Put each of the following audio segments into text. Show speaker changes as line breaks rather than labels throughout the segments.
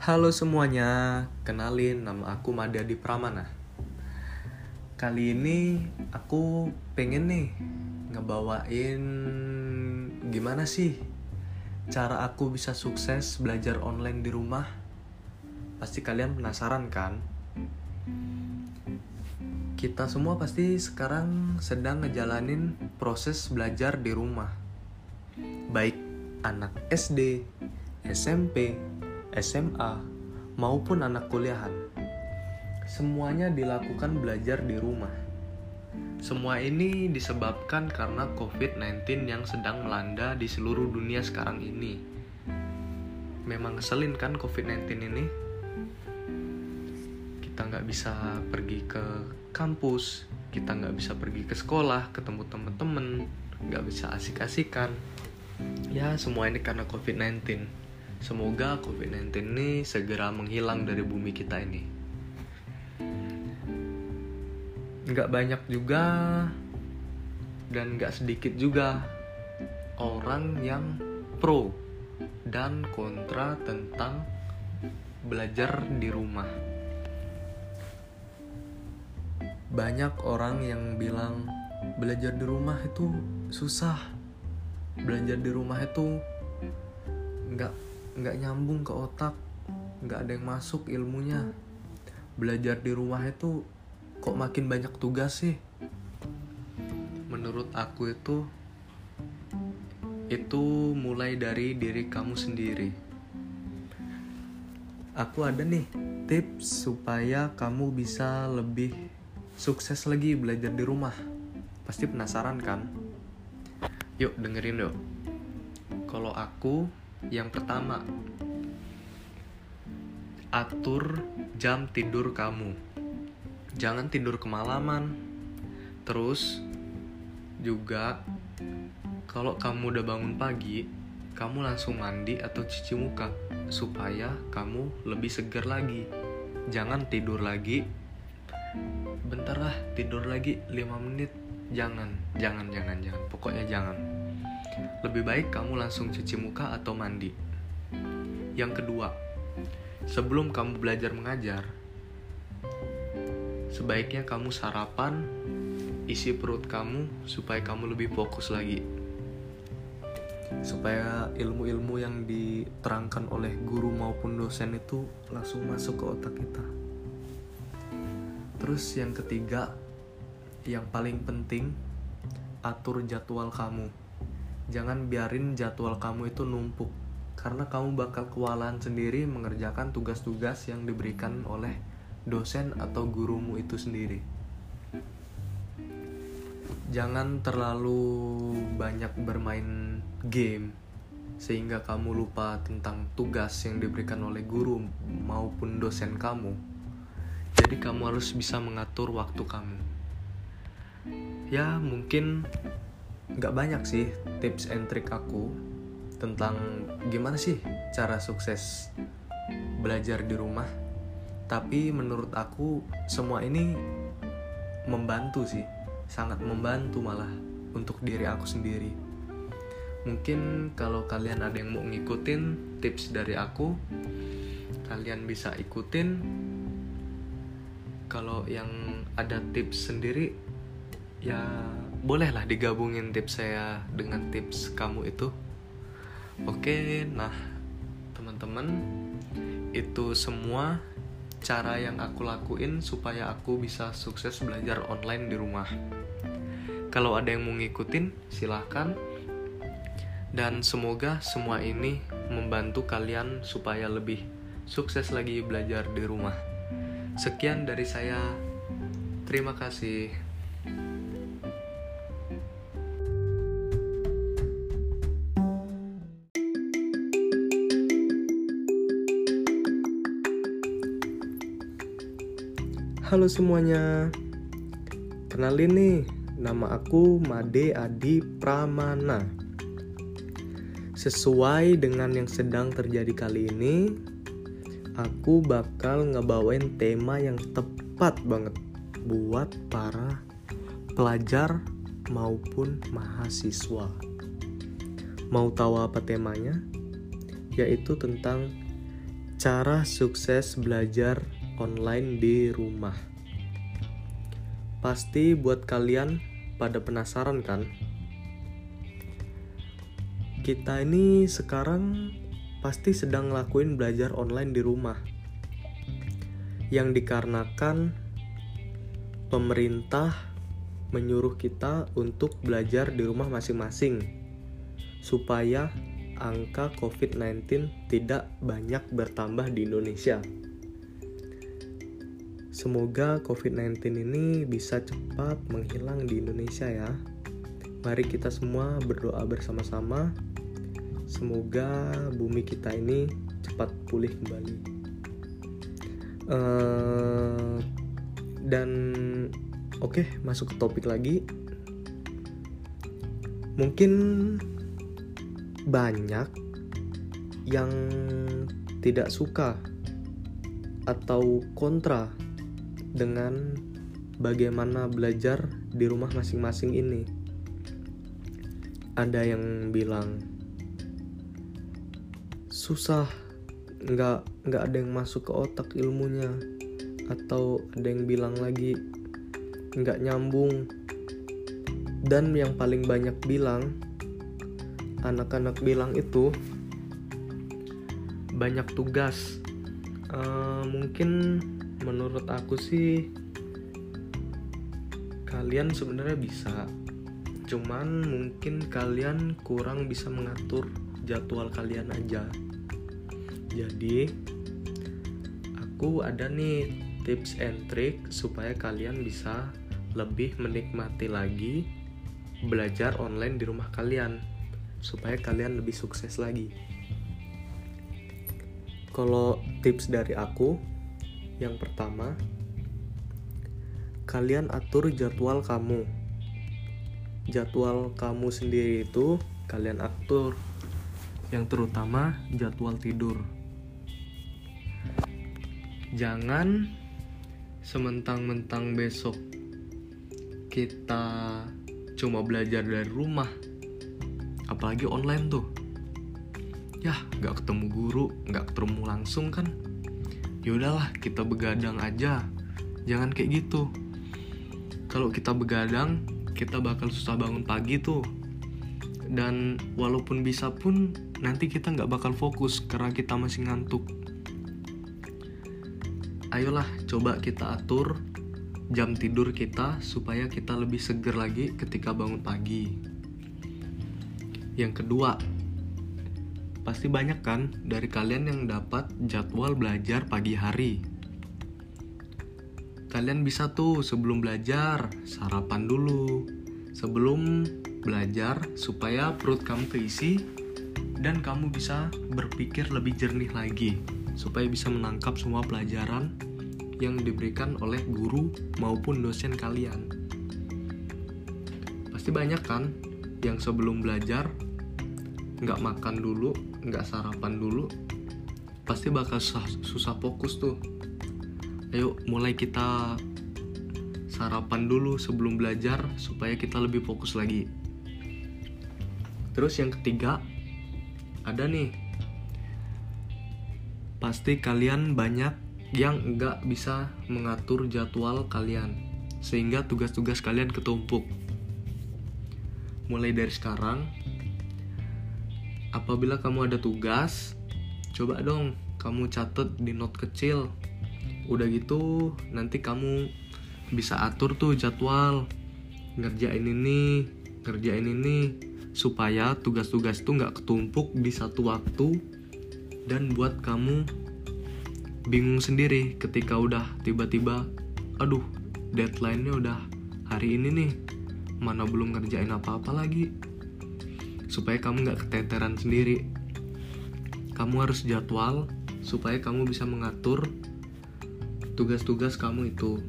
Halo semuanya, kenalin nama aku Madadi Pramana. Kali ini aku pengen nih ngebawain gimana sih cara aku bisa sukses belajar online di rumah. Pasti kalian penasaran kan? Kita semua pasti sekarang sedang ngejalanin proses belajar di rumah. Baik anak SD, SMP, SMA, maupun anak kuliahan. Semuanya dilakukan belajar di rumah. Semua ini disebabkan karena COVID-19 yang sedang melanda di seluruh dunia sekarang ini. Memang ngeselin kan COVID-19 ini? Kita nggak bisa pergi ke kampus, kita nggak bisa pergi ke sekolah, ketemu temen-temen, nggak bisa asik-asikan. Ya, semua ini karena COVID-19. Semoga COVID-19 ini segera menghilang dari bumi kita ini. Nggak banyak juga dan nggak sedikit juga orang yang pro dan kontra tentang belajar di rumah. Banyak orang yang bilang belajar di rumah itu susah. Belajar di rumah itu nggak nggak nyambung ke otak nggak ada yang masuk ilmunya. Belajar di rumah itu kok makin banyak tugas sih? Menurut aku itu itu mulai dari diri kamu sendiri. Aku ada nih tips supaya kamu bisa lebih sukses lagi belajar di rumah. Pasti penasaran kan? Yuk dengerin yuk. Kalau aku yang pertama, atur jam tidur kamu. Jangan tidur kemalaman. Terus juga kalau kamu udah bangun pagi, kamu langsung mandi atau cuci muka supaya kamu lebih segar lagi. Jangan tidur lagi. Bentar lah, tidur lagi 5 menit. Jangan, jangan, jangan, jangan. Pokoknya jangan lebih baik kamu langsung cuci muka atau mandi. Yang kedua, sebelum kamu belajar mengajar, sebaiknya kamu sarapan, isi perut kamu supaya kamu lebih fokus lagi. Supaya ilmu-ilmu yang diterangkan oleh guru maupun dosen itu langsung masuk ke otak kita. Terus yang ketiga, yang paling penting, atur jadwal kamu jangan biarin jadwal kamu itu numpuk karena kamu bakal kewalahan sendiri mengerjakan tugas-tugas yang diberikan oleh dosen atau gurumu itu sendiri. Jangan terlalu banyak bermain game sehingga kamu lupa tentang tugas yang diberikan oleh guru maupun dosen kamu. Jadi kamu harus bisa mengatur waktu kamu. Ya, mungkin nggak banyak sih tips and trick aku tentang gimana sih cara sukses belajar di rumah. Tapi menurut aku semua ini membantu sih sangat membantu malah untuk diri aku sendiri. Mungkin kalau kalian ada yang mau ngikutin tips dari aku kalian bisa ikutin. Kalau yang ada tips sendiri ya bolehlah digabungin tips saya dengan tips kamu itu. Oke nah teman-teman itu semua cara yang aku lakuin supaya aku bisa sukses belajar online di rumah. Kalau ada yang mau ngikutin silahkan. Dan semoga semua ini membantu kalian supaya lebih sukses lagi belajar di rumah. Sekian dari saya. Terima kasih Halo semuanya. Kenalin nih Nama aku Made Adi Pramana. Sesuai dengan yang sedang terjadi kali ini Aku bakal ngebawain tema yang tepat banget Buat para pelajar maupun mahasiswa. Mau tahu apa temanya? Yaitu tentang Cara sukses belajar online di rumah. Pasti buat kalian pada penasaran kan? Kita ini sekarang pasti sedang ngelakuin belajar online di rumah. Yang dikarenakan pemerintah menyuruh kita untuk belajar di rumah masing-masing supaya angka COVID-19 tidak banyak bertambah di Indonesia. Semoga COVID-19 ini bisa cepat menghilang di Indonesia ya. Mari kita semua berdoa bersama-sama. Semoga bumi kita ini cepat pulih kembali. Uh, dan oke, okay, masuk ke topik lagi. Mungkin banyak yang tidak suka atau kontra dengan bagaimana belajar di rumah masing-masing ini. Ada yang bilang susah, nggak nggak ada yang masuk ke otak ilmunya, atau ada yang bilang lagi nggak nyambung. Dan yang paling banyak bilang, anak-anak bilang itu banyak tugas. Uh, mungkin menurut aku sih kalian sebenarnya bisa. Cuman mungkin kalian kurang bisa mengatur jadwal kalian aja. Jadi aku ada nih tips and trick supaya kalian bisa lebih menikmati lagi belajar online di rumah kalian supaya kalian lebih sukses lagi. Kalau tips dari aku yang pertama, kalian atur jadwal kamu. Jadwal kamu sendiri itu kalian atur. Yang terutama jadwal tidur. Jangan sementang-mentang besok kita cuma belajar dari rumah. Apalagi online tuh. Ya, gak ketemu guru, gak ketemu langsung kan ya udahlah kita begadang aja. Jangan kayak gitu. Kalau kita begadang kita bakal susah bangun pagi tuh. Dan walaupun bisa pun nanti kita nggak bakal fokus karena kita masih ngantuk. Ayolah coba kita atur jam tidur kita supaya kita lebih seger lagi ketika bangun pagi. Yang kedua Pasti banyak kan dari kalian yang dapat jadwal belajar pagi hari. Kalian bisa tuh sebelum belajar sarapan dulu. Sebelum belajar supaya perut kamu keisi dan kamu bisa berpikir lebih jernih lagi supaya bisa menangkap semua pelajaran yang diberikan oleh guru maupun dosen kalian. Pasti banyak kan yang sebelum belajar nggak makan dulu nggak sarapan dulu pasti bakal susah, susah fokus tuh. Ayo mulai kita sarapan dulu sebelum belajar supaya kita lebih fokus lagi. Terus yang ketiga ada nih. Pasti kalian banyak yang nggak bisa mengatur jadwal kalian sehingga tugas-tugas kalian ketumpuk. Mulai dari sekarang apabila kamu ada tugas coba dong kamu catat di note kecil. Udah gitu nanti kamu bisa atur tuh jadwal. Ngerjain ini ngerjain ini supaya tugas-tugas tuh nggak ketumpuk di satu waktu. Dan buat kamu bingung sendiri ketika udah tiba-tiba aduh deadline-nya udah hari ini nih. Mana belum ngerjain apa-apa lagi supaya kamu nggak keteteran sendiri. Kamu harus jadwal supaya kamu bisa mengatur tugas-tugas kamu itu.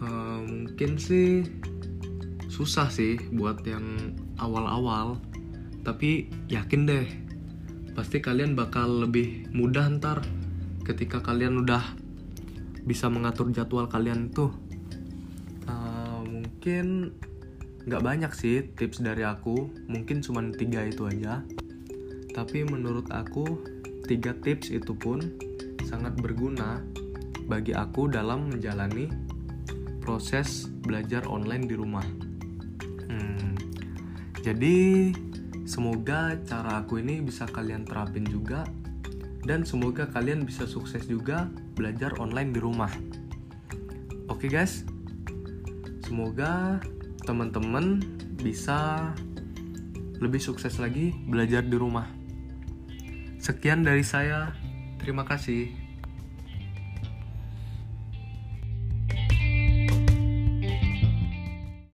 Uh, mungkin sih susah sih buat yang awal-awal tapi yakin deh pasti kalian bakal lebih mudah ntar ketika kalian udah bisa mengatur jadwal kalian tuh. Uh, mungkin nggak banyak sih tips dari aku mungkin cuma tiga itu aja tapi menurut aku tiga tips itu pun sangat berguna bagi aku dalam menjalani proses belajar online di rumah. Hmm, jadi semoga cara aku ini bisa kalian terapin juga dan semoga kalian bisa sukses juga belajar online di rumah. Oke guys, semoga teman-teman bisa lebih sukses lagi belajar di rumah. Sekian dari saya. Terima kasih.